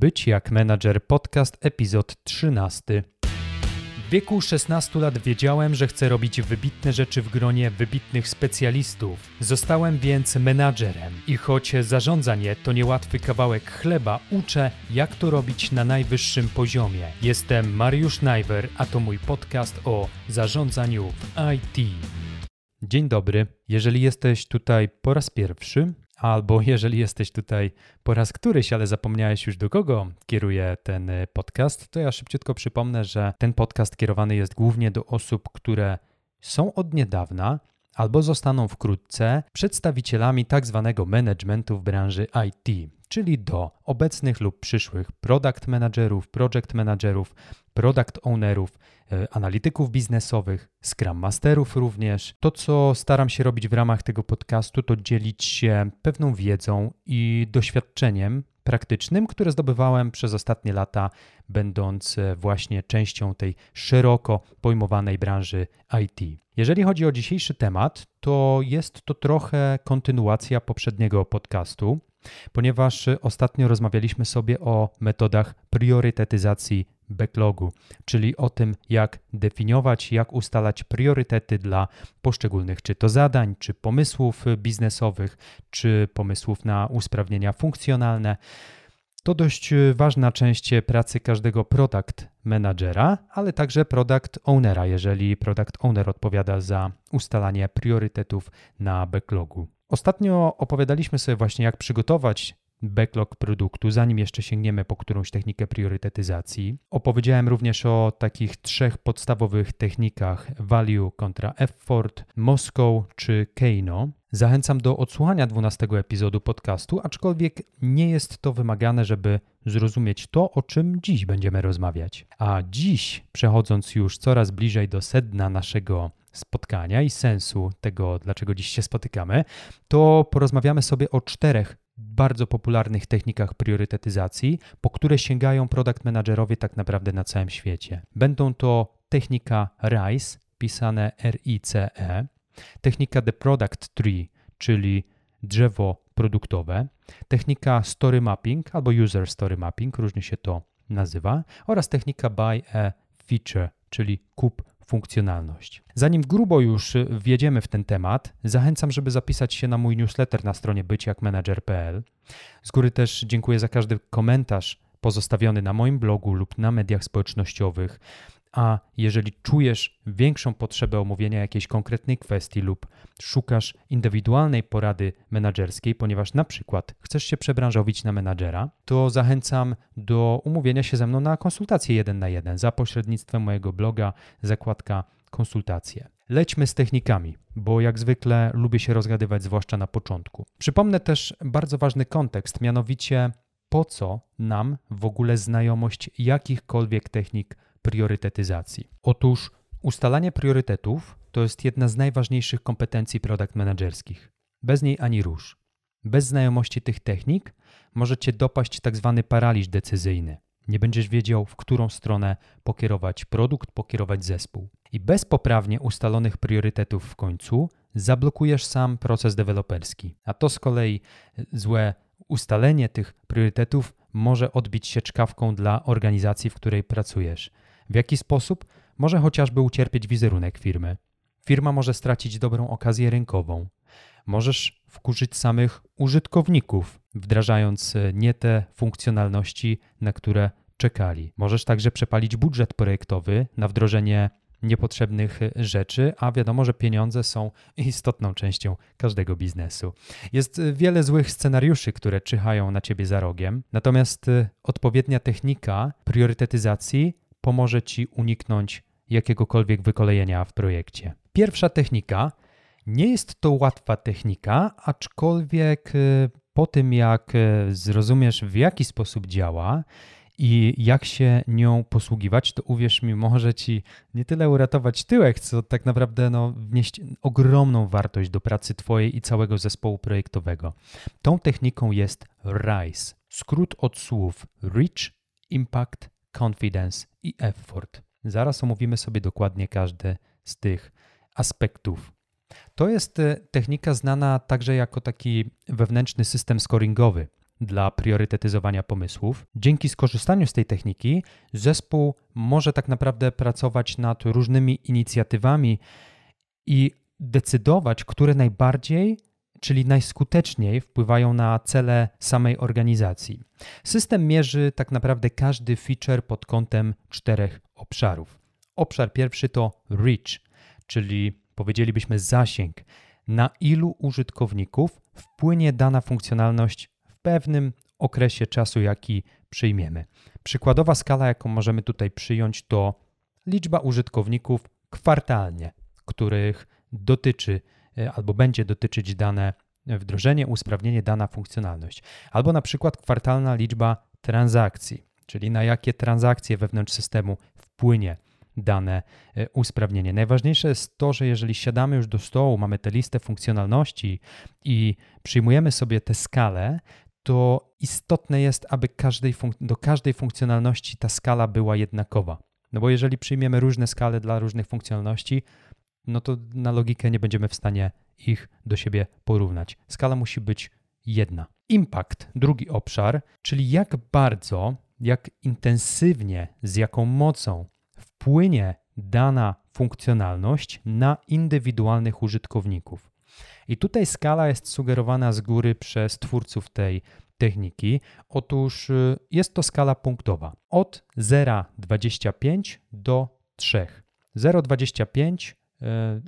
Być jak menadżer podcast epizod 13. W wieku 16 lat wiedziałem, że chcę robić wybitne rzeczy w gronie wybitnych specjalistów. Zostałem więc menadżerem i choć zarządzanie to niełatwy kawałek chleba, uczę jak to robić na najwyższym poziomie. Jestem Mariusz Najwer, a to mój podcast o zarządzaniu w IT. Dzień dobry. Jeżeli jesteś tutaj po raz pierwszy, Albo jeżeli jesteś tutaj po raz któryś, ale zapomniałeś już do kogo kieruje ten y, podcast, to ja szybciutko przypomnę, że ten podcast kierowany jest głównie do osób, które są od niedawna albo zostaną wkrótce przedstawicielami tak zwanego managementu w branży IT, czyli do obecnych lub przyszłych product managerów, project managerów, product ownerów, e, analityków biznesowych, scrum masterów również. To, co staram się robić w ramach tego podcastu, to dzielić się pewną wiedzą i doświadczeniem praktycznym, które zdobywałem przez ostatnie lata, będąc e, właśnie częścią tej szeroko pojmowanej branży IT. Jeżeli chodzi o dzisiejszy temat, to jest to trochę kontynuacja poprzedniego podcastu, ponieważ ostatnio rozmawialiśmy sobie o metodach priorytetyzacji backlogu, czyli o tym, jak definiować, jak ustalać priorytety dla poszczególnych czy to zadań, czy pomysłów biznesowych, czy pomysłów na usprawnienia funkcjonalne. To dość ważna część pracy każdego product managera, ale także product ownera, jeżeli product owner odpowiada za ustalanie priorytetów na backlogu. Ostatnio opowiadaliśmy sobie właśnie, jak przygotować backlog produktu, zanim jeszcze sięgniemy po którąś technikę priorytetyzacji. Opowiedziałem również o takich trzech podstawowych technikach value kontra effort, Moscow czy Keino. Zachęcam do odsłuchania 12 epizodu podcastu, aczkolwiek nie jest to wymagane, żeby zrozumieć to, o czym dziś będziemy rozmawiać. A dziś, przechodząc już coraz bliżej do sedna naszego spotkania i sensu tego, dlaczego dziś się spotykamy, to porozmawiamy sobie o czterech bardzo popularnych technikach priorytetyzacji, po które sięgają product managerowie tak naprawdę na całym świecie. Będą to technika RICE, pisane R-I-C-E, technika The Product Tree, czyli drzewo produktowe, technika Story Mapping albo User Story Mapping, różnie się to nazywa, oraz technika Buy a Feature, czyli kup funkcjonalność. Zanim grubo już wjedziemy w ten temat, zachęcam, żeby zapisać się na mój newsletter na stronie byciakmanager.pl. Z góry też dziękuję za każdy komentarz pozostawiony na moim blogu lub na mediach społecznościowych. A jeżeli czujesz większą potrzebę omówienia jakiejś konkretnej kwestii lub szukasz indywidualnej porady menedżerskiej, ponieważ na przykład chcesz się przebranżowić na menadżera, to zachęcam do umówienia się ze mną na konsultację jeden na jeden za pośrednictwem mojego bloga zakładka konsultacje. Lećmy z technikami, bo jak zwykle lubię się rozgadywać, zwłaszcza na początku. Przypomnę też bardzo ważny kontekst, mianowicie po co nam w ogóle znajomość jakichkolwiek technik priorytetyzacji. Otóż ustalanie priorytetów to jest jedna z najważniejszych kompetencji product managerskich. Bez niej ani rusz. Bez znajomości tych technik możecie dopaść tak zwany paraliż decyzyjny. Nie będziesz wiedział, w którą stronę pokierować produkt, pokierować zespół. I bez poprawnie ustalonych priorytetów w końcu zablokujesz sam proces deweloperski. A to z kolei złe ustalenie tych priorytetów może odbić się czkawką dla organizacji, w której pracujesz. W jaki sposób? Może chociażby ucierpieć wizerunek firmy. Firma może stracić dobrą okazję rynkową. Możesz wkurzyć samych użytkowników, wdrażając e, nie te funkcjonalności, na które czekali. Możesz także przepalić budżet projektowy na wdrożenie niepotrzebnych e, rzeczy, a wiadomo, że pieniądze są istotną częścią każdego biznesu. Jest e, wiele złych scenariuszy, które czyhają na ciebie za rogiem, natomiast odpowiednia technika priorytetyzacji pomoże Ci uniknąć jakiegokolwiek wykolejenia w projekcie. Pierwsza technika. Nie jest to łatwa technika, aczkolwiek y, po tym jak y, zrozumiesz w jaki sposób działa i jak się nią posługiwać, to uwierz mi, może ci nie tyle uratować tyłek, co tak naprawdę no, wnieść ogromną wartość do pracy Twojej i całego zespołu projektowego. Tą techniką jest RISE, skrót od słów Reach, Impact, confidence i effort. Zaraz omówimy sobie dokładnie każdy z tych aspektów. To jest e, technika znana także jako taki wewnętrzny system scoringowy, dla priorytetyzowania pomysłów. Dzięki skorzystaniu z tej techniki, zespół może tak naprawdę pracować nad różnymi inicjatywami i decydować, które najbardziej, czyli najskuteczniej wpływają na cele samej organizacji. System mierzy tak naprawdę każdy feature pod kątem czterech obszarów. Obszar pierwszy to reach, czyli powiedzielibyśmy zasięg, na ilu użytkowników wpłynie dana funkcjonalność w pewnym okresie czasu, jaki przyjmiemy. Przykładowa skala, jaką możemy tutaj przyjąć, to liczba użytkowników kwartalnie, których dotyczy albo będzie dotyczyć dane wdrożenie, usprawnienie, dana funkcjonalność. Albo na przykład kwartalna liczba transakcji, czyli na jakie transakcje wewnątrz systemu wpłynie dane e, usprawnienie. Najważniejsze jest to, że jeżeli siadamy już do stołu, mamy tę listę funkcjonalności i przyjmujemy sobie tę skalę, to istotne jest, aby każdej do każdej funkcjonalności ta skala była jednakowa. No bo jeżeli przyjmiemy różne skale dla różnych funkcjonalności, no to na logikę nie będziemy w stanie ich do siebie porównać. Skala musi być jedna. Impact, drugi obszar, czyli jak bardzo, jak intensywnie, z jaką mocą wpłynie dana funkcjonalność na indywidualnych użytkowników. I tutaj skala jest sugerowana z góry przez twórców tej techniki. Otóż y, jest to skala punktowa od 0,25 do 3. 0,25 y,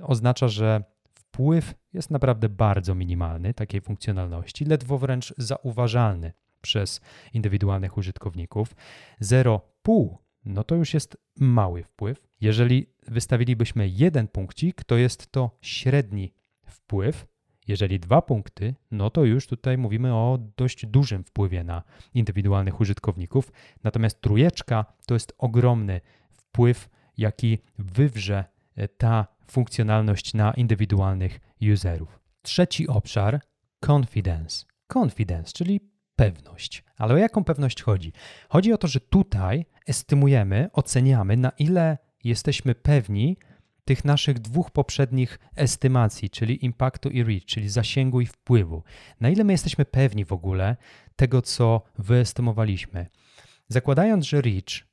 oznacza, że wpływ jest naprawdę bardzo minimalny takiej funkcjonalności, ledwo wręcz zauważalny przez indywidualnych użytkowników. 0,5 no to już jest mały wpływ. Jeżeli wystawilibyśmy jeden punkcik, to jest to średni wpływ. Jeżeli dwa punkty, no to już tutaj mówimy o dość dużym wpływie na indywidualnych użytkowników. Natomiast trójeczka to jest ogromny wpływ, jaki wywrze e, ta funkcjonalność na indywidualnych userów. Trzeci obszar confidence. Confidence, czyli pewność. Ale o jaką pewność chodzi? Chodzi o to, że tutaj estymujemy, oceniamy, na ile jesteśmy pewni tych naszych dwóch poprzednich estymacji, czyli impaktu i reach, czyli zasięgu i wpływu. Na ile my jesteśmy pewni w ogóle tego, co wyestymowaliśmy. Zakładając, że reach,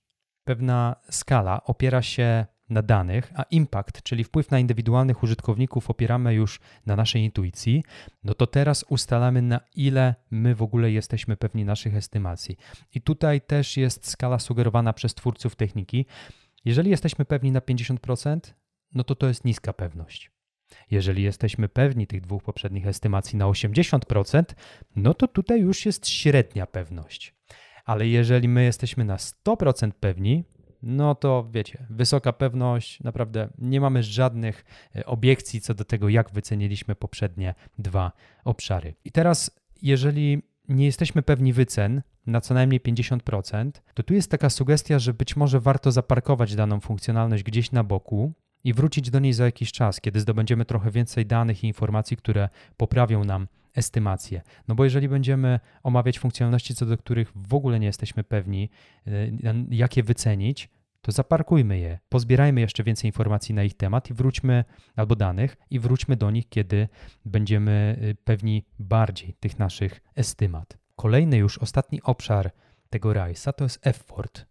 pewna skala opiera się na danych, a impact, czyli wpływ na indywidualnych użytkowników, opieramy już na naszej intuicji, no to teraz ustalamy, na ile my w ogóle jesteśmy pewni naszych estymacji. I tutaj też jest skala sugerowana przez twórców techniki. Jeżeli jesteśmy pewni na 50%, no to to jest niska pewność. Jeżeli jesteśmy pewni tych dwóch poprzednich estymacji na 80%, no to tutaj już jest średnia pewność. Ale jeżeli my jesteśmy na 100% pewni, no to wiecie, wysoka pewność, naprawdę nie mamy żadnych e, obiekcji co do tego, jak wyceniliśmy poprzednie dwa obszary. I teraz, jeżeli nie jesteśmy pewni wycen na co najmniej 50%, to tu jest taka sugestia, że być może warto zaparkować daną funkcjonalność gdzieś na boku i wrócić do niej za jakiś czas, kiedy zdobędziemy trochę więcej danych i informacji, które poprawią nam estymację. No bo jeżeli będziemy omawiać funkcjonalności, co do których w ogóle nie jesteśmy pewni, e, jak je wycenić, to zaparkujmy je, pozbierajmy jeszcze więcej informacji na ich temat i wróćmy, albo danych, i wróćmy do nich, kiedy będziemy y, pewni bardziej tych naszych estymat. Kolejny już, ostatni obszar tego RISA to jest effort.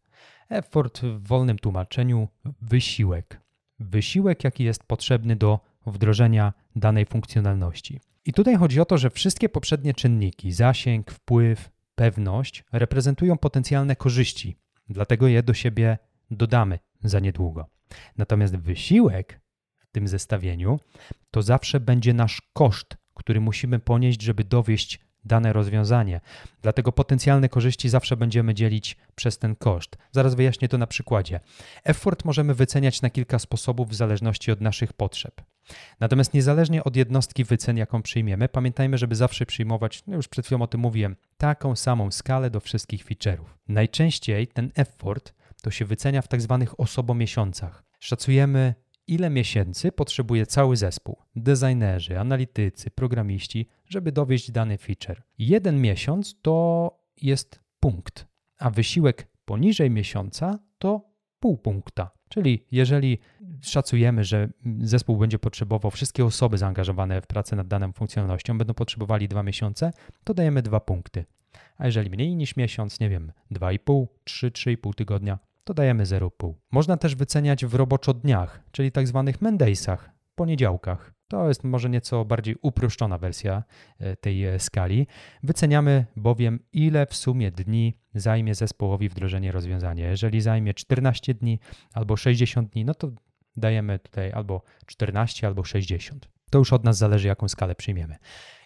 Effort w wolnym tłumaczeniu wysiłek. Wysiłek, jaki jest potrzebny do wdrożenia danej funkcjonalności. I tutaj chodzi o to, że wszystkie poprzednie czynniki zasięg, wpływ, pewność reprezentują potencjalne korzyści, dlatego je do siebie dodamy za niedługo. Natomiast wysiłek w tym zestawieniu to zawsze będzie nasz koszt, który musimy ponieść, żeby dowieść dane rozwiązanie. Dlatego potencjalne korzyści zawsze będziemy dzielić przez ten koszt. Zaraz wyjaśnię to na przykładzie. Effort możemy wyceniać na kilka sposobów w zależności od naszych potrzeb. Natomiast niezależnie od jednostki wycen, jaką przyjmiemy, pamiętajmy, żeby zawsze przyjmować, no już przed chwilą o tym mówiłem, taką samą skalę do wszystkich feature'ów. Najczęściej ten effort to się wycenia w tak zwanych osobomiesiącach. Szacujemy, ile miesięcy potrzebuje cały zespół, designerzy, analitycy, programiści, żeby dowieść dany feature. Jeden miesiąc to jest punkt, a wysiłek poniżej miesiąca to pół punkta. Czyli jeżeli szacujemy, że zespół będzie potrzebował, wszystkie osoby zaangażowane w pracę nad daną funkcjonalnością będą potrzebowali dwa miesiące, to dajemy dwa punkty. A jeżeli mniej niż miesiąc, nie wiem, 2,5, 3, 3,5 tygodnia, to dajemy 0,5. Można też wyceniać w roboczo dniach, czyli tak zwanych Mendaysach, poniedziałkach. To jest może nieco bardziej uproszczona wersja e, tej e, skali. Wyceniamy bowiem, ile w sumie dni zajmie zespołowi wdrożenie rozwiązania. Jeżeli zajmie 14 dni albo 60 dni, no to dajemy tutaj albo 14, albo 60. To już od nas zależy, jaką skalę przyjmiemy.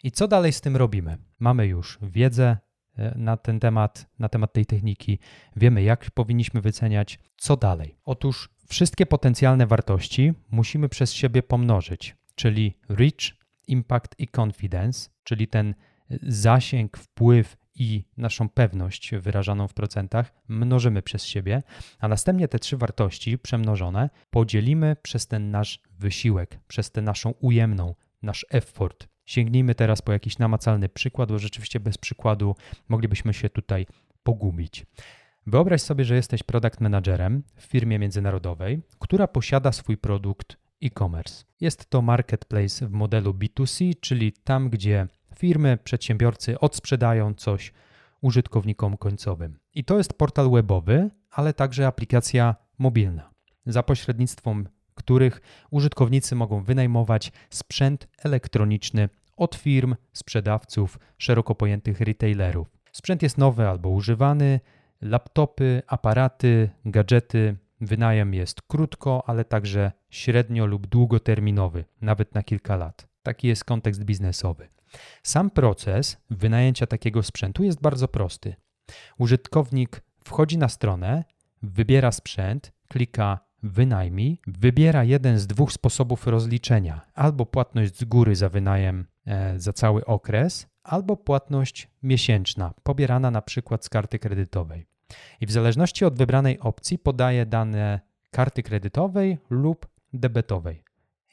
I co dalej z tym robimy? Mamy już wiedzę na ten temat, na temat tej techniki, wiemy, jak powinniśmy wyceniać, co dalej. Otóż wszystkie potencjalne wartości musimy przez siebie pomnożyć, czyli reach, impact i confidence, czyli ten zasięg, wpływ i naszą pewność wyrażaną w procentach mnożymy przez siebie, a następnie te trzy wartości przemnożone podzielimy przez ten nasz wysiłek, przez tę naszą ujemną, nasz effort. Sięgnijmy teraz po jakiś namacalny przykład, bo rzeczywiście bez przykładu moglibyśmy się tutaj pogubić. Wyobraź sobie, że jesteś product managerem w firmie międzynarodowej, która posiada swój produkt e-commerce. Jest to marketplace w modelu B2C, czyli tam, gdzie firmy, przedsiębiorcy odsprzedają coś użytkownikom końcowym. I to jest portal webowy, ale także aplikacja mobilna, za pośrednictwem których użytkownicy mogą wynajmować sprzęt elektroniczny od firm, sprzedawców, szeroko pojętych retailerów. Sprzęt jest nowy albo używany, laptopy, aparaty, gadżety. Wynajem jest krótko, ale także średnio lub długoterminowy, nawet na kilka lat. Taki jest kontekst biznesowy. Sam proces wynajęcia takiego sprzętu jest bardzo prosty. Użytkownik wchodzi na stronę, wybiera sprzęt, klika wynajmij, wybiera jeden z dwóch sposobów rozliczenia: albo płatność z góry za wynajem za cały okres, albo płatność miesięczna, pobierana na przykład z karty kredytowej. I w zależności od wybranej opcji podaje dane karty kredytowej lub debetowej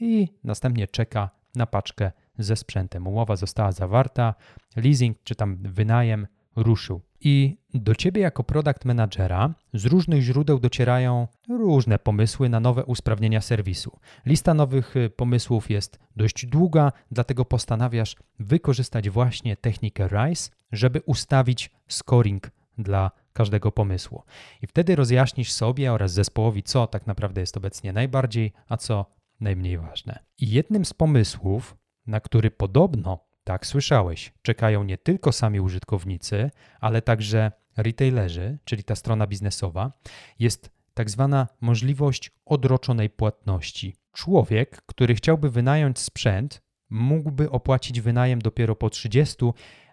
i następnie czeka na paczkę ze sprzętem. Umowa została zawarta, leasing czy tam wynajem ruszył. I do ciebie jako product managera z różnych źródeł docierają różne pomysły na nowe usprawnienia serwisu. Lista nowych y, pomysłów jest dość długa, dlatego postanawiasz wykorzystać właśnie technikę RISE, żeby ustawić scoring dla każdego pomysłu. I wtedy rozjaśnisz sobie oraz zespołowi, co tak naprawdę jest obecnie najbardziej, a co najmniej ważne. I jednym z pomysłów, na który podobno, tak słyszałeś, czekają nie tylko sami użytkownicy, ale także retailerzy, czyli ta strona biznesowa, jest tak zwana możliwość odroczonej płatności. Człowiek, który chciałby wynająć sprzęt, mógłby opłacić wynajem dopiero po 30,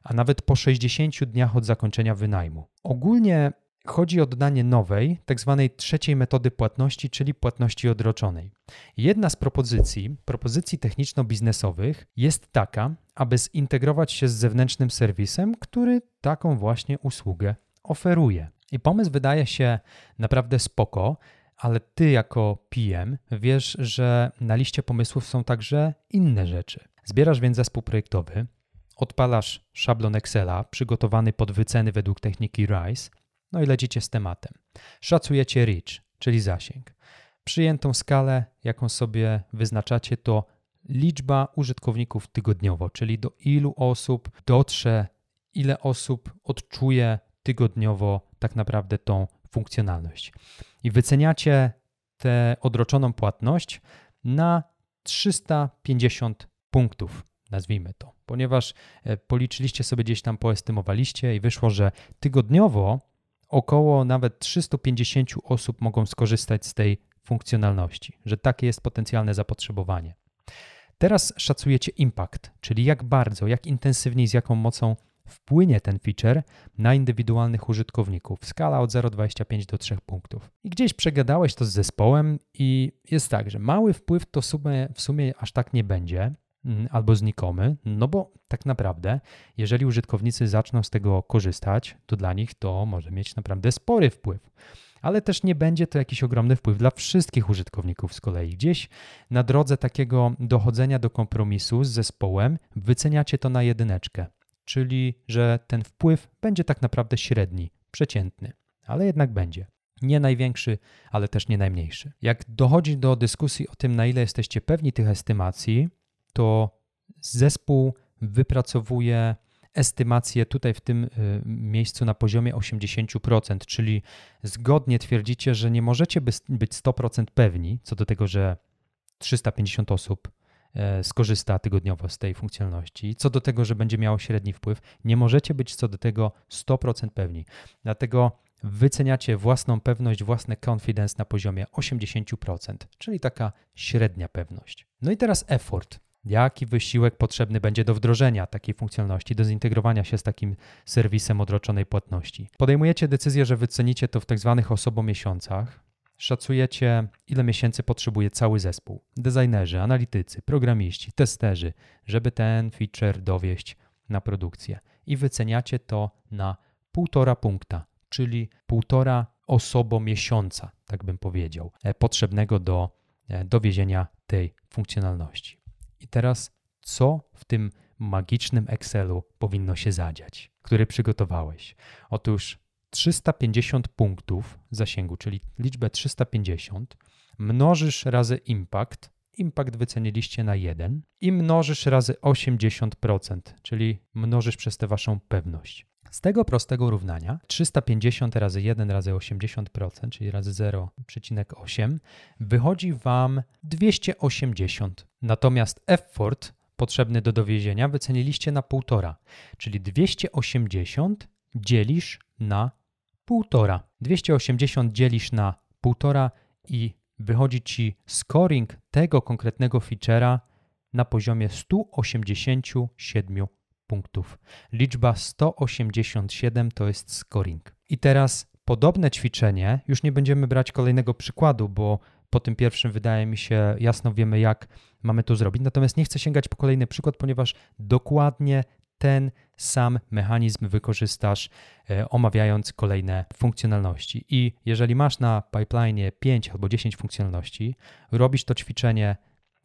a nawet po 60 dniach od zakończenia wynajmu. Ogólnie chodzi o dodanie nowej, tak zwanej trzeciej metody płatności, czyli płatności odroczonej. Jedna z propozycji, propozycji techniczno-biznesowych jest taka, aby zintegrować się z zewnętrznym serwisem, który taką właśnie usługę oferuje. I pomysł wydaje się naprawdę spoko, ale ty jako PM wiesz, że na liście pomysłów są także inne rzeczy. Zbierasz więc zespół projektowy, odpalasz szablon Excela przygotowany pod wyceny według techniki RISE no i lecicie z tematem. Szacujecie reach, czyli zasięg. Przyjętą skalę, jaką sobie wyznaczacie, to liczba użytkowników tygodniowo, czyli do ilu osób dotrze, ile osób odczuje tygodniowo tak naprawdę tą funkcjonalność. I wyceniacie tę odroczoną płatność na 350 punktów, nazwijmy to, ponieważ e, policzyliście sobie gdzieś tam, poestymowaliście i wyszło, że tygodniowo około nawet 350 osób mogą skorzystać z tej funkcjonalności, że takie jest potencjalne zapotrzebowanie. Teraz szacujecie impact, czyli jak bardzo, jak intensywniej, z jaką mocą wpłynie ten feature na indywidualnych użytkowników. Skala od 0,25 do 3 punktów. I gdzieś przegadałeś to z zespołem i jest tak, że mały wpływ to w sumie, w sumie aż tak nie będzie, albo znikomy, no bo tak naprawdę, jeżeli użytkownicy zaczną z tego korzystać, to dla nich to może mieć naprawdę spory wpływ. Ale też nie będzie to jakiś ogromny wpływ dla wszystkich użytkowników z kolei. Gdzieś na drodze takiego dochodzenia do kompromisu z zespołem wyceniacie to na jedyneczkę, czyli że ten wpływ będzie tak naprawdę średni, przeciętny, ale jednak będzie. Nie największy, ale też nie najmniejszy. Jak dochodzi do dyskusji o tym, na ile jesteście pewni tych estymacji, to zespół wypracowuje estymację tutaj w tym y, miejscu na poziomie 80%, czyli zgodnie twierdzicie, że nie możecie być 100% pewni co do tego, że 350 osób e, skorzysta tygodniowo z tej funkcjonalności. Co do tego, że będzie miało średni wpływ, nie możecie być co do tego 100% pewni. Dlatego wyceniacie własną pewność, własne confidence na poziomie 80%, czyli taka średnia pewność. No i teraz effort. Jaki wysiłek potrzebny będzie do wdrożenia takiej funkcjonalności, do zintegrowania się z takim serwisem odroczonej płatności? Podejmujecie decyzję, że wycenicie to w tak zwanych osobomiesiącach. Szacujecie, ile miesięcy potrzebuje cały zespół, designerzy, analitycy, programiści, testerzy, żeby ten feature dowieść na produkcję. I wyceniacie to na półtora punkta czyli półtora osobo miesiąca, tak bym powiedział, e, potrzebnego do e, dowiezienia tej funkcjonalności. Teraz, co w tym magicznym Excelu powinno się zadziać, który przygotowałeś? Otóż 350 punktów zasięgu, czyli liczbę 350, mnożysz razy impact, impact wyceniliście na 1 i mnożysz razy 80%, czyli mnożysz przez tę waszą pewność. Z tego prostego równania 350 razy 1 razy 80%, czyli razy 0,8, wychodzi Wam 280. Natomiast effort potrzebny do dowiezienia wyceniliście na 1,5, czyli 280 dzielisz na 1,5. 280 dzielisz na 1,5 i wychodzi Ci scoring tego konkretnego feature'a na poziomie 187 punktów. Liczba 187 to jest scoring. I teraz podobne ćwiczenie, już nie będziemy brać kolejnego przykładu, bo po tym pierwszym wydaje mi się jasno wiemy, jak mamy to zrobić. Natomiast nie chcę sięgać po kolejny przykład, ponieważ dokładnie ten sam mechanizm wykorzystasz, e, omawiając kolejne funkcjonalności. I jeżeli masz na pipeline 5 albo 10 funkcjonalności, robisz to ćwiczenie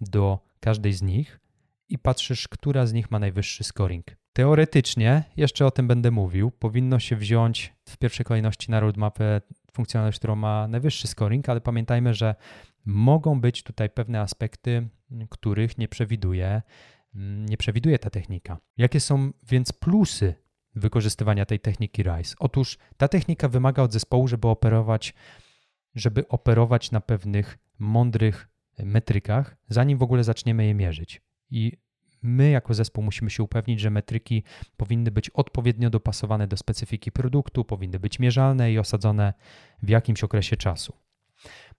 do każdej z nich i patrzysz, która z nich ma najwyższy scoring. Teoretycznie, jeszcze o tym będę mówił, powinno się wziąć w pierwszej kolejności na roadmapę funkcjonalność, która ma najwyższy scoring, ale pamiętajmy, że mogą być tutaj pewne aspekty, których nie przewiduje, nie przewiduje ta technika. Jakie są więc plusy wykorzystywania tej techniki RISE? Otóż ta technika wymaga od zespołu, żeby operować, żeby operować na pewnych mądrych metrykach, zanim w ogóle zaczniemy je mierzyć. I my jako zespół musimy się upewnić, że metryki powinny być odpowiednio dopasowane do specyfiki produktu, powinny być mierzalne i osadzone w jakimś okresie czasu.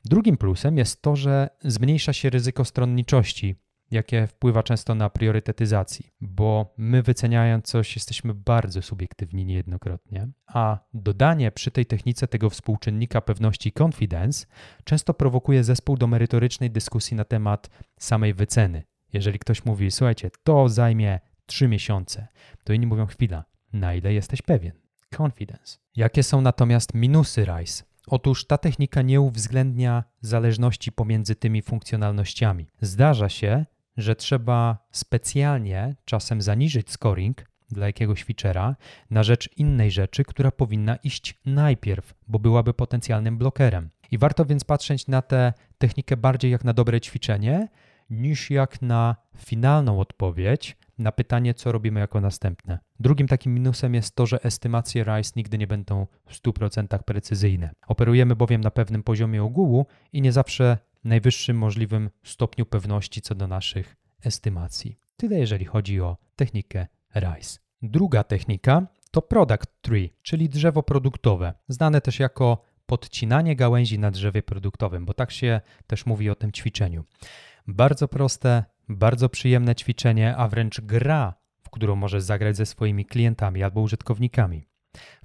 Drugim plusem jest to, że zmniejsza się ryzyko stronniczości, jakie wpływa często na priorytetyzacji, bo my wyceniając coś jesteśmy bardzo subiektywni niejednokrotnie, a dodanie przy tej technice tego współczynnika pewności confidence często prowokuje zespół do merytorycznej dyskusji na temat samej wyceny, jeżeli ktoś mówi, słuchajcie, to zajmie 3 miesiące, to inni mówią, chwila, na ile jesteś pewien? Confidence. Jakie są natomiast minusy RISE? Otóż ta technika nie uwzględnia zależności pomiędzy tymi funkcjonalnościami. Zdarza się, że trzeba specjalnie czasem zaniżyć scoring dla jakiegoś feature'a na rzecz innej rzeczy, która powinna iść najpierw, bo byłaby potencjalnym blokerem. I warto więc patrzeć na tę technikę bardziej jak na dobre ćwiczenie, niż jak na finalną odpowiedź na pytanie, co robimy jako następne. Drugim takim minusem jest to, że estymacje RISE nigdy nie będą w 100% precyzyjne. Operujemy bowiem na pewnym poziomie ogółu i nie zawsze najwyższym możliwym stopniu pewności co do naszych estymacji. Tyle jeżeli chodzi o technikę RISE. Druga technika to product tree, czyli drzewo produktowe, znane też jako podcinanie gałęzi na drzewie produktowym, bo tak się też mówi o tym ćwiczeniu. Bardzo proste, bardzo przyjemne ćwiczenie, a wręcz gra, w którą możesz zagrać ze swoimi klientami albo użytkownikami.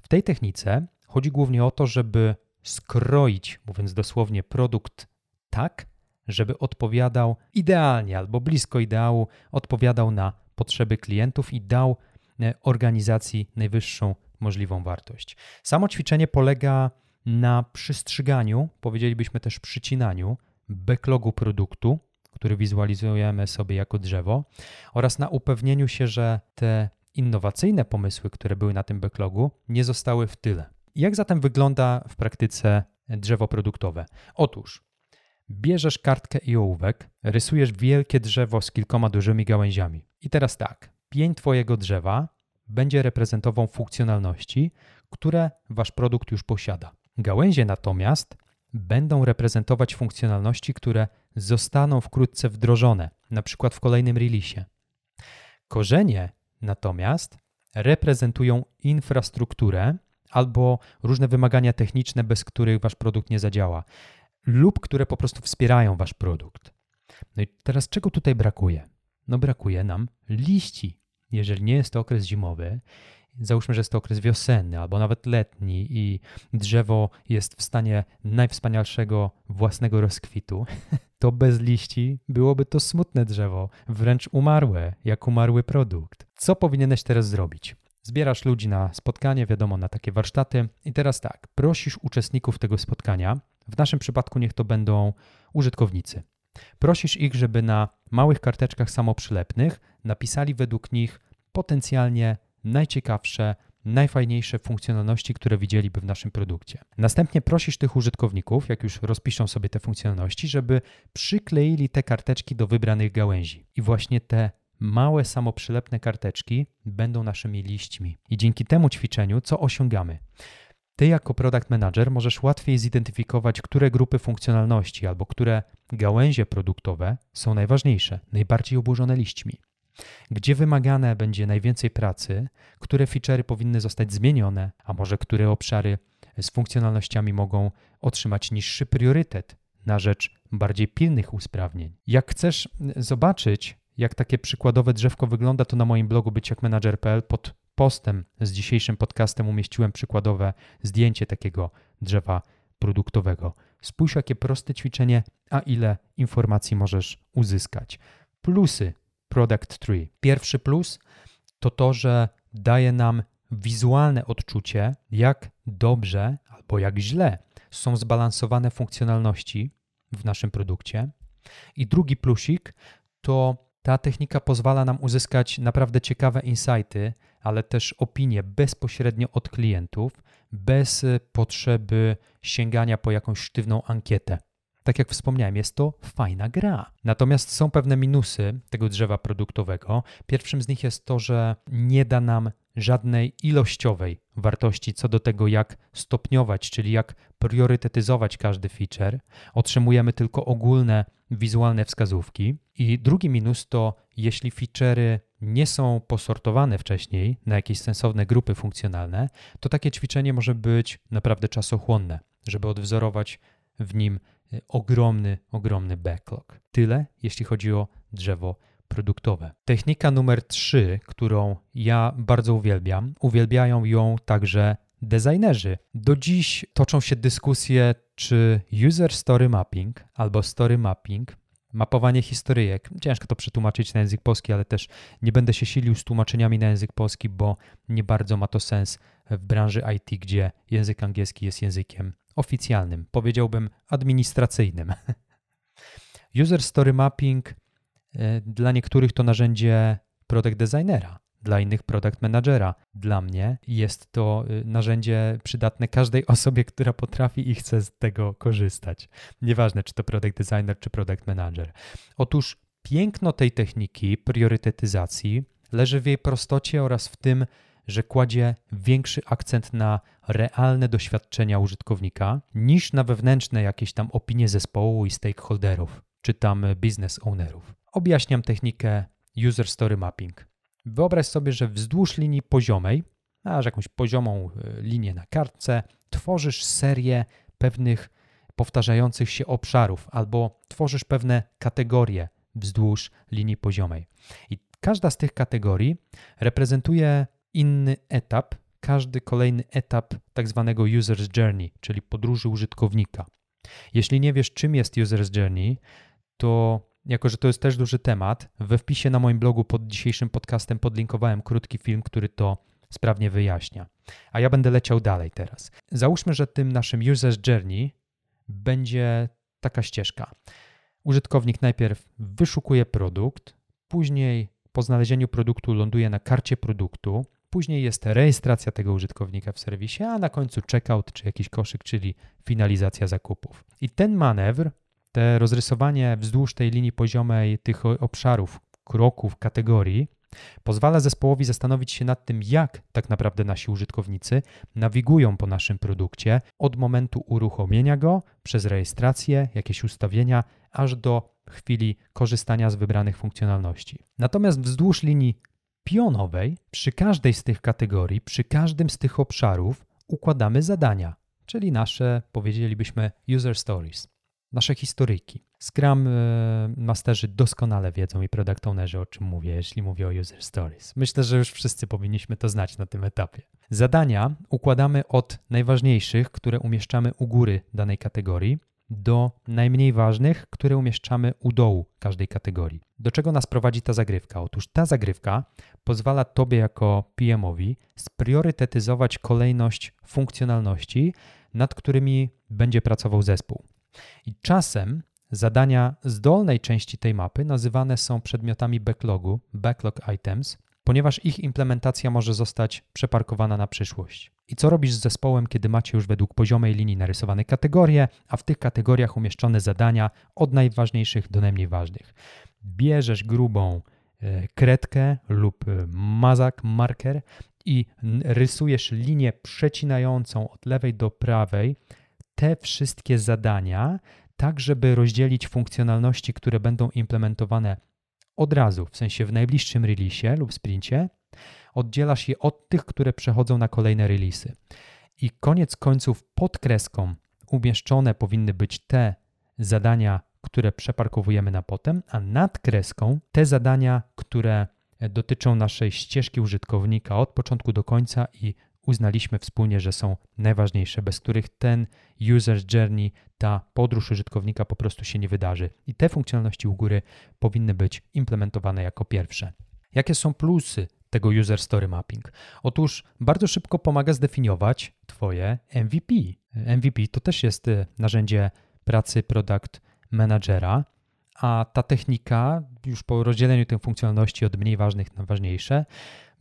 W tej technice chodzi głównie o to, żeby skroić, mówiąc dosłownie, produkt tak, żeby odpowiadał idealnie albo blisko ideału, odpowiadał na potrzeby klientów i dał e, organizacji najwyższą możliwą wartość. Samo ćwiczenie polega na przystrzyganiu, powiedzielibyśmy też przycinaniu backlogu produktu który wizualizujemy sobie jako drzewo, oraz na upewnieniu się, że te innowacyjne pomysły, które były na tym backlogu, nie zostały w tyle. Jak zatem wygląda w praktyce drzewo produktowe? Otóż bierzesz kartkę i ołówek, rysujesz wielkie drzewo z kilkoma dużymi gałęziami. I teraz tak, pień twojego drzewa będzie reprezentował funkcjonalności, które wasz produkt już posiada. Gałęzie natomiast będą reprezentować funkcjonalności, które zostaną wkrótce wdrożone, na przykład w kolejnym releasie. Korzenie natomiast reprezentują infrastrukturę albo różne wymagania techniczne, bez których wasz produkt nie zadziała, lub które po prostu wspierają wasz produkt. No i teraz czego tutaj brakuje? No brakuje nam liści. Jeżeli nie jest to okres zimowy, załóżmy, że jest to okres wiosenny albo nawet letni i drzewo jest w stanie najwspanialszego własnego rozkwitu, to bez liści byłoby to smutne drzewo, wręcz umarłe, jak umarły produkt. Co powinieneś teraz zrobić? Zbierasz ludzi na spotkanie, wiadomo, na takie warsztaty, i teraz tak, prosisz uczestników tego spotkania, w naszym przypadku niech to będą użytkownicy. Prosisz ich, żeby na małych karteczkach samoprzylepnych napisali według nich potencjalnie najciekawsze, najfajniejsze funkcjonalności, które widzieliby w naszym produkcie. Następnie prosisz tych użytkowników, jak już rozpiszą sobie te funkcjonalności, żeby przykleili te karteczki do wybranych gałęzi. I właśnie te małe samoprzylepne karteczki będą naszymi liśćmi. I dzięki temu ćwiczeniu co osiągamy? Ty jako product manager możesz łatwiej zidentyfikować, które grupy funkcjonalności albo które gałęzie produktowe są najważniejsze, najbardziej obłożone liśćmi. Gdzie wymagane będzie najwięcej pracy, które feature'y powinny zostać zmienione, a może które obszary z funkcjonalnościami mogą otrzymać niższy priorytet na rzecz bardziej pilnych usprawnień. Jak chcesz zobaczyć, jak takie przykładowe drzewko wygląda, to na moim blogu byciakmanager.pl pod postem z dzisiejszym podcastem umieściłem przykładowe zdjęcie takiego drzewa produktowego. Spójrz, jakie proste ćwiczenie, a ile informacji możesz uzyskać. Plusy Product Tree. Pierwszy plus to to, że daje nam wizualne odczucie, jak dobrze albo jak źle są zbalansowane funkcjonalności w naszym produkcie. I drugi plusik to ta technika pozwala nam uzyskać naprawdę ciekawe insighty, ale też opinie bezpośrednio od klientów, bez potrzeby sięgania po jakąś sztywną ankietę. Tak jak wspomniałem, jest to fajna gra. Natomiast są pewne minusy tego drzewa produktowego. Pierwszym z nich jest to, że nie da nam żadnej ilościowej wartości co do tego, jak stopniować, czyli jak priorytetyzować każdy feature. Otrzymujemy tylko ogólne wizualne wskazówki. I drugi minus to, jeśli feature'y nie są posortowane wcześniej na jakieś sensowne grupy funkcjonalne, to takie ćwiczenie może być naprawdę czasochłonne, żeby odwzorować w nim ogromny, ogromny backlog. Tyle, jeśli chodzi o drzewo produktowe. Technika numer 3, którą ja bardzo uwielbiam, uwielbiają ją także designerzy. Do dziś toczą się dyskusje, czy user story mapping albo story mapping, mapowanie historyjek, ciężko to przetłumaczyć na język polski, ale też nie będę się silił z tłumaczeniami na język polski, bo nie bardzo ma to sens w branży IT, gdzie język angielski jest językiem oficjalnym, powiedziałbym administracyjnym. User Story Mapping e, dla niektórych to narzędzie product designera, dla innych product managera. Dla mnie jest to y, narzędzie przydatne każdej osobie, która potrafi i chce z tego korzystać. Nieważne, czy to product designer, czy product manager. Otóż piękno tej techniki priorytetyzacji leży w jej prostocie oraz w tym, że kładzie większy akcent na realne doświadczenia użytkownika niż na wewnętrzne jakieś tam opinie zespołu i stakeholderów, czy tam business ownerów. Objaśniam technikę User Story Mapping. Wyobraź sobie, że wzdłuż linii poziomej, masz jakąś poziomą e, linię na kartce, tworzysz serię pewnych powtarzających się obszarów albo tworzysz pewne kategorie wzdłuż linii poziomej. I każda z tych kategorii reprezentuje inny etap, każdy kolejny etap tak zwanego user's journey, czyli podróży użytkownika. Jeśli nie wiesz, czym jest user's journey, to jako że to jest też duży temat, we wpisie na moim blogu pod dzisiejszym podcastem podlinkowałem krótki film, który to sprawnie wyjaśnia. A ja będę leciał dalej teraz. Załóżmy, że tym naszym user's journey będzie taka ścieżka. Użytkownik najpierw wyszukuje produkt, później po znalezieniu produktu ląduje na karcie produktu, później jest rejestracja tego użytkownika w serwisie, a na końcu checkout czy jakiś koszyk, czyli finalizacja zakupów. I ten manewr te rozrysowanie wzdłuż tej linii poziomej tych obszarów, kroków, kategorii Pozwala zespołowi zastanowić się nad tym, jak tak naprawdę nasi użytkownicy nawigują po naszym produkcie od momentu uruchomienia go przez rejestrację, jakieś ustawienia, aż do chwili korzystania z wybranych funkcjonalności. Natomiast wzdłuż linii pionowej, przy każdej z tych kategorii, przy każdym z tych obszarów układamy zadania, czyli nasze, powiedzielibyśmy, user stories, nasze historyjki. Scrum e, masterzy doskonale wiedzą i product ownerzy o czym mówię, jeśli mówię o user stories. Myślę, że już wszyscy powinniśmy to znać na tym etapie. Zadania układamy od najważniejszych, które umieszczamy u góry danej kategorii, do najmniej ważnych, które umieszczamy u dołu każdej kategorii. Do czego nas prowadzi ta zagrywka? Otóż ta zagrywka pozwala Tobie jako PM-owi spriorytetyzować kolejność funkcjonalności, nad którymi będzie pracował zespół. I czasem zadania z dolnej części tej mapy nazywane są przedmiotami backlogu, backlog items, ponieważ ich implementacja może zostać przeparkowana na przyszłość. I co robisz z zespołem, kiedy macie już według poziomej linii narysowane kategorie, a w tych kategoriach umieszczone zadania od najważniejszych do najmniej ważnych? Bierzesz grubą e, kredkę lub e, mazak, marker i rysujesz linię przecinającą od lewej do prawej te wszystkie zadania, tak żeby rozdzielić funkcjonalności, które będą implementowane od razu, w sensie w najbliższym releasie lub sprincie, oddzielasz je od tych, które przechodzą na kolejne releasy. I koniec końców pod kreską umieszczone powinny być te zadania, które przeparkowujemy na potem, a nad kreską te zadania, które dotyczą naszej ścieżki użytkownika od początku do końca i uznaliśmy wspólnie, że są najważniejsze, bez których ten user journey, ta podróż użytkownika po prostu się nie wydarzy. I te funkcjonalności u góry powinny być implementowane jako pierwsze. Jakie są plusy tego user story mapping? Otóż bardzo szybko pomaga zdefiniować Twoje MVP. MVP to też jest y, narzędzie pracy product managera, a ta technika, już po rozdzieleniu tych funkcjonalności od mniej ważnych na ważniejsze,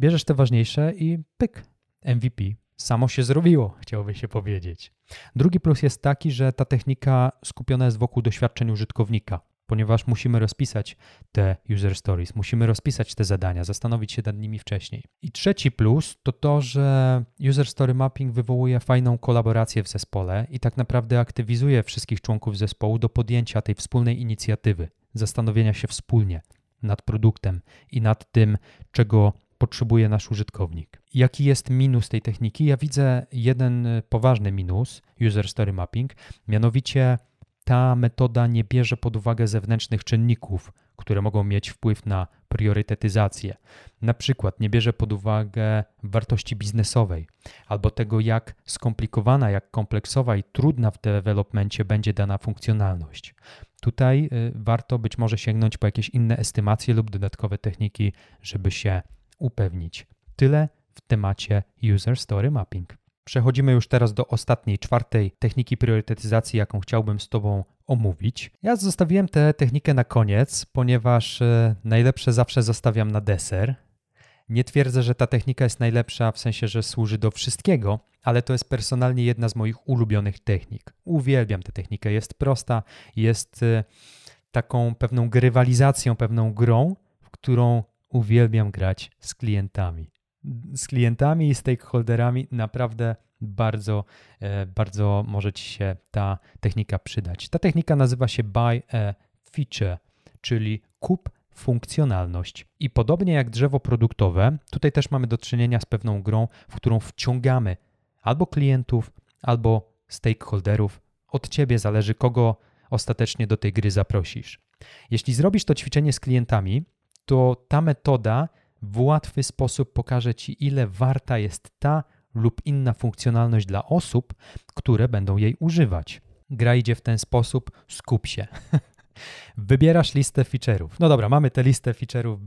bierzesz te ważniejsze i pyk, MVP samo się zrobiło, chciałoby się powiedzieć. Drugi plus jest taki, że ta technika skupiona jest wokół doświadczeń użytkownika, ponieważ musimy rozpisać te user stories, musimy rozpisać te zadania, zastanowić się nad nimi wcześniej. I trzeci plus to to, że user story mapping wywołuje fajną kolaborację w zespole i tak naprawdę aktywizuje wszystkich członków zespołu do podjęcia tej wspólnej inicjatywy, zastanowienia się wspólnie nad produktem i nad tym, czego potrzebuje nasz użytkownik. Jaki jest minus tej techniki? Ja widzę jeden poważny minus user story mapping, mianowicie ta metoda nie bierze pod uwagę zewnętrznych czynników, które mogą mieć wpływ na priorytetyzację. Na przykład nie bierze pod uwagę wartości biznesowej albo tego, jak skomplikowana, jak kompleksowa i trudna w developmencie będzie dana funkcjonalność. Tutaj y, warto być może sięgnąć po jakieś inne estymacje lub dodatkowe techniki, żeby się upewnić. Tyle w temacie User Story Mapping. Przechodzimy już teraz do ostatniej, czwartej techniki priorytetyzacji, jaką chciałbym z Tobą omówić. Ja zostawiłem tę technikę na koniec, ponieważ e, najlepsze zawsze zostawiam na deser. Nie twierdzę, że ta technika jest najlepsza w sensie, że służy do wszystkiego, ale to jest personalnie jedna z moich ulubionych technik. Uwielbiam tę technikę, jest prosta, jest e, taką pewną grywalizacją, pewną grą, w którą uwielbiam grać z klientami. Z klientami i stakeholderami naprawdę bardzo, e, bardzo może Ci się ta technika przydać. Ta technika nazywa się Buy a Feature, czyli kup funkcjonalność. I podobnie jak drzewo produktowe, tutaj też mamy do czynienia z pewną grą, w którą wciągamy albo klientów, albo stakeholderów. Od Ciebie zależy, kogo ostatecznie do tej gry zaprosisz. Jeśli zrobisz to ćwiczenie z klientami, to ta metoda w łatwy sposób pokaże Ci, ile warta jest ta lub inna funkcjonalność dla osób, które będą jej używać. Gra idzie w ten sposób, skup się. Wybierasz listę feature'ów. No dobra, mamy tę listę feature'ów,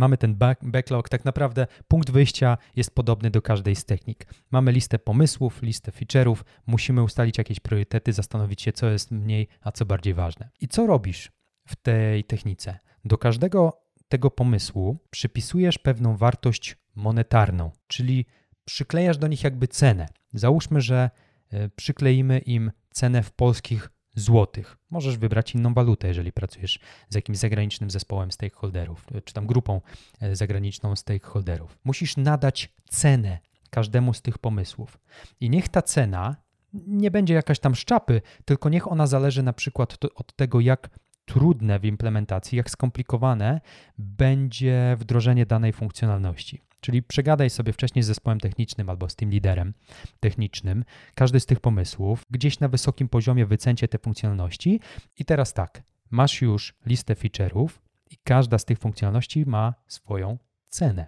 mamy ten back, backlog. Tak naprawdę punkt wyjścia jest podobny do każdej z technik. Mamy listę pomysłów, listę feature'ów, musimy ustalić jakieś priorytety, zastanowić się, co jest mniej, a co bardziej ważne. I co robisz w tej technice? Do każdego tego pomysłu przypisujesz pewną wartość monetarną, czyli przyklejasz do nich jakby cenę. Załóżmy, że e, przykleimy im cenę w polskich złotych. Możesz wybrać inną walutę, jeżeli pracujesz z jakimś zagranicznym zespołem stakeholderów, czy tam grupą e, zagraniczną stakeholderów. Musisz nadać cenę każdemu z tych pomysłów. I niech ta cena nie będzie jakaś tam szczapy, tylko niech ona zależy na przykład od tego, jak trudne w implementacji, jak skomplikowane będzie wdrożenie danej funkcjonalności. Czyli przegadaj sobie wcześniej z zespołem technicznym albo z tym liderem technicznym każdy z tych pomysłów, gdzieś na wysokim poziomie wycencie te funkcjonalności i teraz tak, masz już listę feature'ów i każda z tych funkcjonalności ma swoją cenę.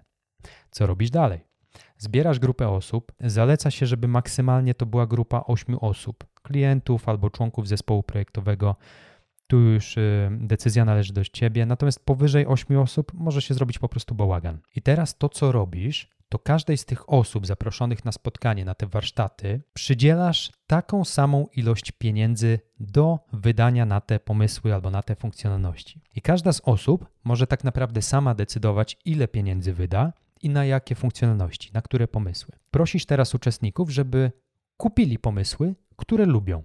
Co robisz dalej? Zbierasz grupę osób, zaleca się, żeby maksymalnie to była grupa 8 osób, klientów albo członków zespołu projektowego. Tu już y, decyzja należy do ciebie, natomiast powyżej 8 osób może się zrobić po prostu bałagan. I teraz to, co robisz, to każdej z tych osób zaproszonych na spotkanie, na te warsztaty, przydzielasz taką samą ilość pieniędzy do wydania na te pomysły albo na te funkcjonalności. I każda z osób może tak naprawdę sama decydować, ile pieniędzy wyda, i na jakie funkcjonalności, na które pomysły. Prosisz teraz uczestników, żeby kupili pomysły, które lubią.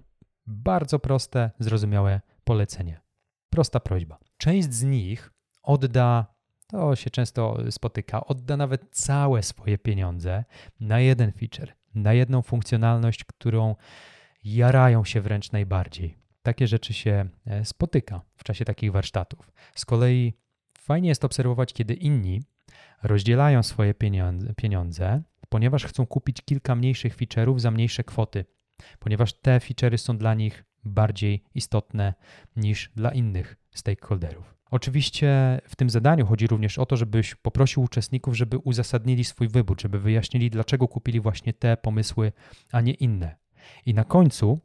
Bardzo proste, zrozumiałe polecenie. Prosta prośba. Część z nich odda, to się często spotyka, odda nawet całe swoje pieniądze na jeden feature, na jedną funkcjonalność, którą jarają się wręcz najbardziej. Takie rzeczy się e, spotyka w czasie takich warsztatów. Z kolei fajnie jest obserwować, kiedy inni rozdzielają swoje pieniądze, ponieważ chcą kupić kilka mniejszych feature'ów za mniejsze kwoty, ponieważ te feature'y są dla nich bardziej istotne niż dla innych stakeholderów. Oczywiście w tym zadaniu chodzi również o to, żebyś poprosił uczestników, żeby uzasadnili swój wybór, żeby wyjaśnili, dlaczego kupili właśnie te pomysły, a nie inne. I na końcu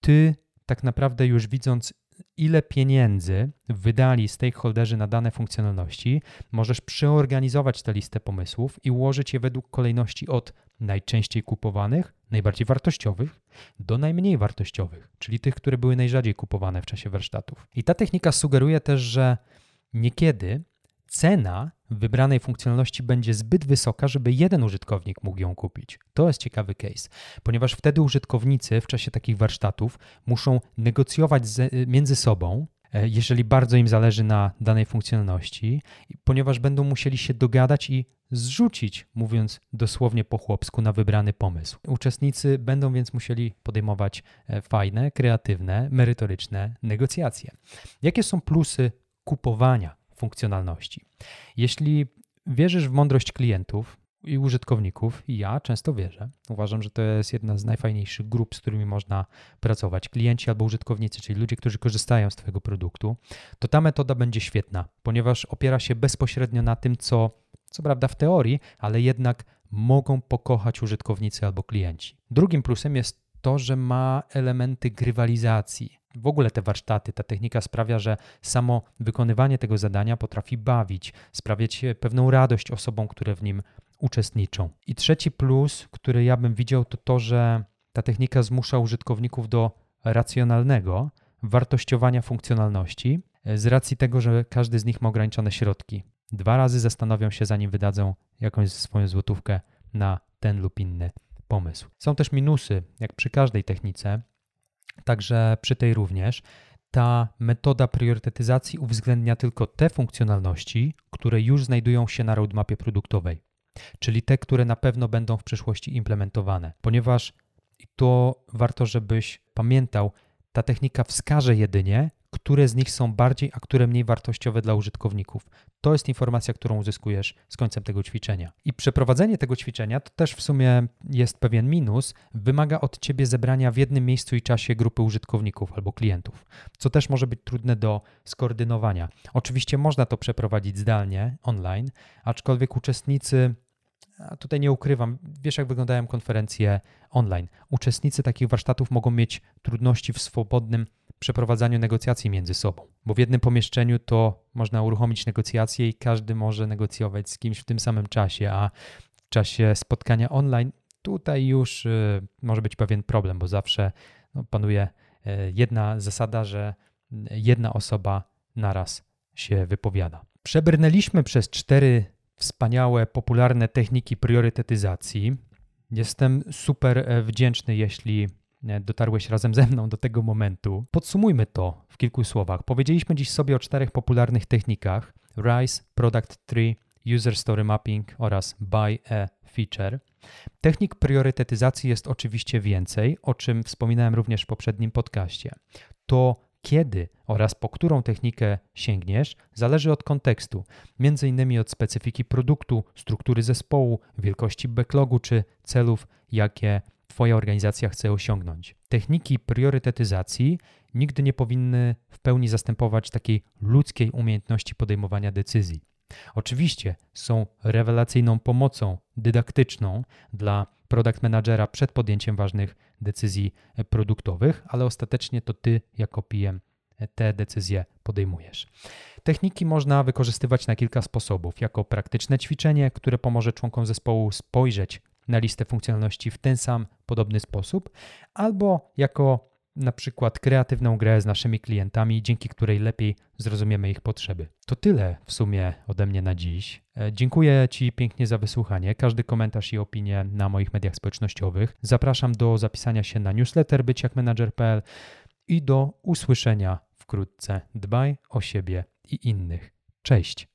ty tak naprawdę już widząc ile pieniędzy wydali stakeholderzy na dane funkcjonalności, możesz przeorganizować tę listę pomysłów i ułożyć je według kolejności od najczęściej kupowanych, najbardziej wartościowych, do najmniej wartościowych, czyli tych, które były najrzadziej kupowane w czasie warsztatów. I ta technika sugeruje też, że niekiedy cena wybranej funkcjonalności będzie zbyt wysoka, żeby jeden użytkownik mógł ją kupić. To jest ciekawy case, ponieważ wtedy użytkownicy w czasie takich warsztatów muszą negocjować z, między sobą, e, jeżeli bardzo im zależy na danej funkcjonalności, ponieważ będą musieli się dogadać i zrzucić, mówiąc dosłownie po chłopsku, na wybrany pomysł. Uczestnicy będą więc musieli podejmować e, fajne, kreatywne, merytoryczne negocjacje. Jakie są plusy kupowania funkcjonalności. Jeśli wierzysz w mądrość klientów i użytkowników, i ja często wierzę, uważam, że to jest jedna z najfajniejszych grup, z którymi można pracować, klienci albo użytkownicy, czyli ludzie, którzy korzystają z Twojego produktu, to ta metoda będzie świetna, ponieważ opiera się bezpośrednio na tym, co, co prawda w teorii, ale jednak mogą pokochać użytkownicy albo klienci. Drugim plusem jest to, że ma elementy grywalizacji. W ogóle te warsztaty, ta technika sprawia, że samo wykonywanie tego zadania potrafi bawić, sprawiać pewną radość osobom, które w nim uczestniczą. I trzeci plus, który ja bym widział, to to, że ta technika zmusza użytkowników do racjonalnego wartościowania funkcjonalności z racji tego, że każdy z nich ma ograniczone środki. Dwa razy zastanowią się, zanim wydadzą jakąś swoją złotówkę na ten lub inny pomysł. Są też minusy, jak przy każdej technice, także przy tej również. Ta metoda priorytetyzacji uwzględnia tylko te funkcjonalności, które już znajdują się na roadmapie produktowej, czyli te, które na pewno będą w przyszłości implementowane, ponieważ to warto, żebyś pamiętał, ta technika wskaże jedynie, które z nich są bardziej, a które mniej wartościowe dla użytkowników. To jest informacja, którą uzyskujesz z końcem tego ćwiczenia. I przeprowadzenie tego ćwiczenia to też w sumie jest pewien minus, wymaga od ciebie zebrania w jednym miejscu i czasie grupy użytkowników albo klientów, co też może być trudne do skoordynowania. Oczywiście można to przeprowadzić zdalnie, online, aczkolwiek uczestnicy a tutaj nie ukrywam, wiesz jak wyglądają konferencje online. Uczestnicy takich warsztatów mogą mieć trudności w swobodnym przeprowadzaniu negocjacji między sobą, bo w jednym pomieszczeniu to można uruchomić negocjacje i każdy może negocjować z kimś w tym samym czasie, a w czasie spotkania online tutaj już y, może być pewien problem, bo zawsze no, panuje y, jedna zasada, że jedna osoba naraz się wypowiada. Przebrnęliśmy przez cztery wspaniałe, popularne techniki priorytetyzacji. Jestem super e, wdzięczny, jeśli dotarłeś razem ze mną do tego momentu. Podsumujmy to w kilku słowach. Powiedzieliśmy dziś sobie o czterech popularnych technikach: RISE, Product Tree, User Story Mapping oraz Buy a Feature. Technik priorytetyzacji jest oczywiście więcej, o czym wspominałem również w poprzednim podcaście. To kiedy oraz po którą technikę sięgniesz, zależy od kontekstu, m.in. od specyfiki produktu, struktury zespołu, wielkości backlogu czy celów, jakie Twoja organizacja chce osiągnąć. Techniki priorytetyzacji nigdy nie powinny w pełni zastępować takiej ludzkiej umiejętności podejmowania decyzji. Oczywiście są rewelacyjną pomocą dydaktyczną dla product managera przed podjęciem ważnych decyzji produktowych, ale ostatecznie to ty jako PM te decyzje podejmujesz. Techniki można wykorzystywać na kilka sposobów. Jako praktyczne ćwiczenie, które pomoże członkom zespołu spojrzeć na listę funkcjonalności w ten sam podobny sposób, albo jako na przykład kreatywną grę z naszymi klientami, dzięki której lepiej zrozumiemy ich potrzeby. To tyle w sumie ode mnie na dziś. E, dziękuję Ci pięknie za wysłuchanie. Każdy komentarz i opinie na moich mediach społecznościowych. Zapraszam do zapisania się na newsletter byciakmenadżer.pl i do usłyszenia wkrótce. Dbaj o siebie i innych. Cześć!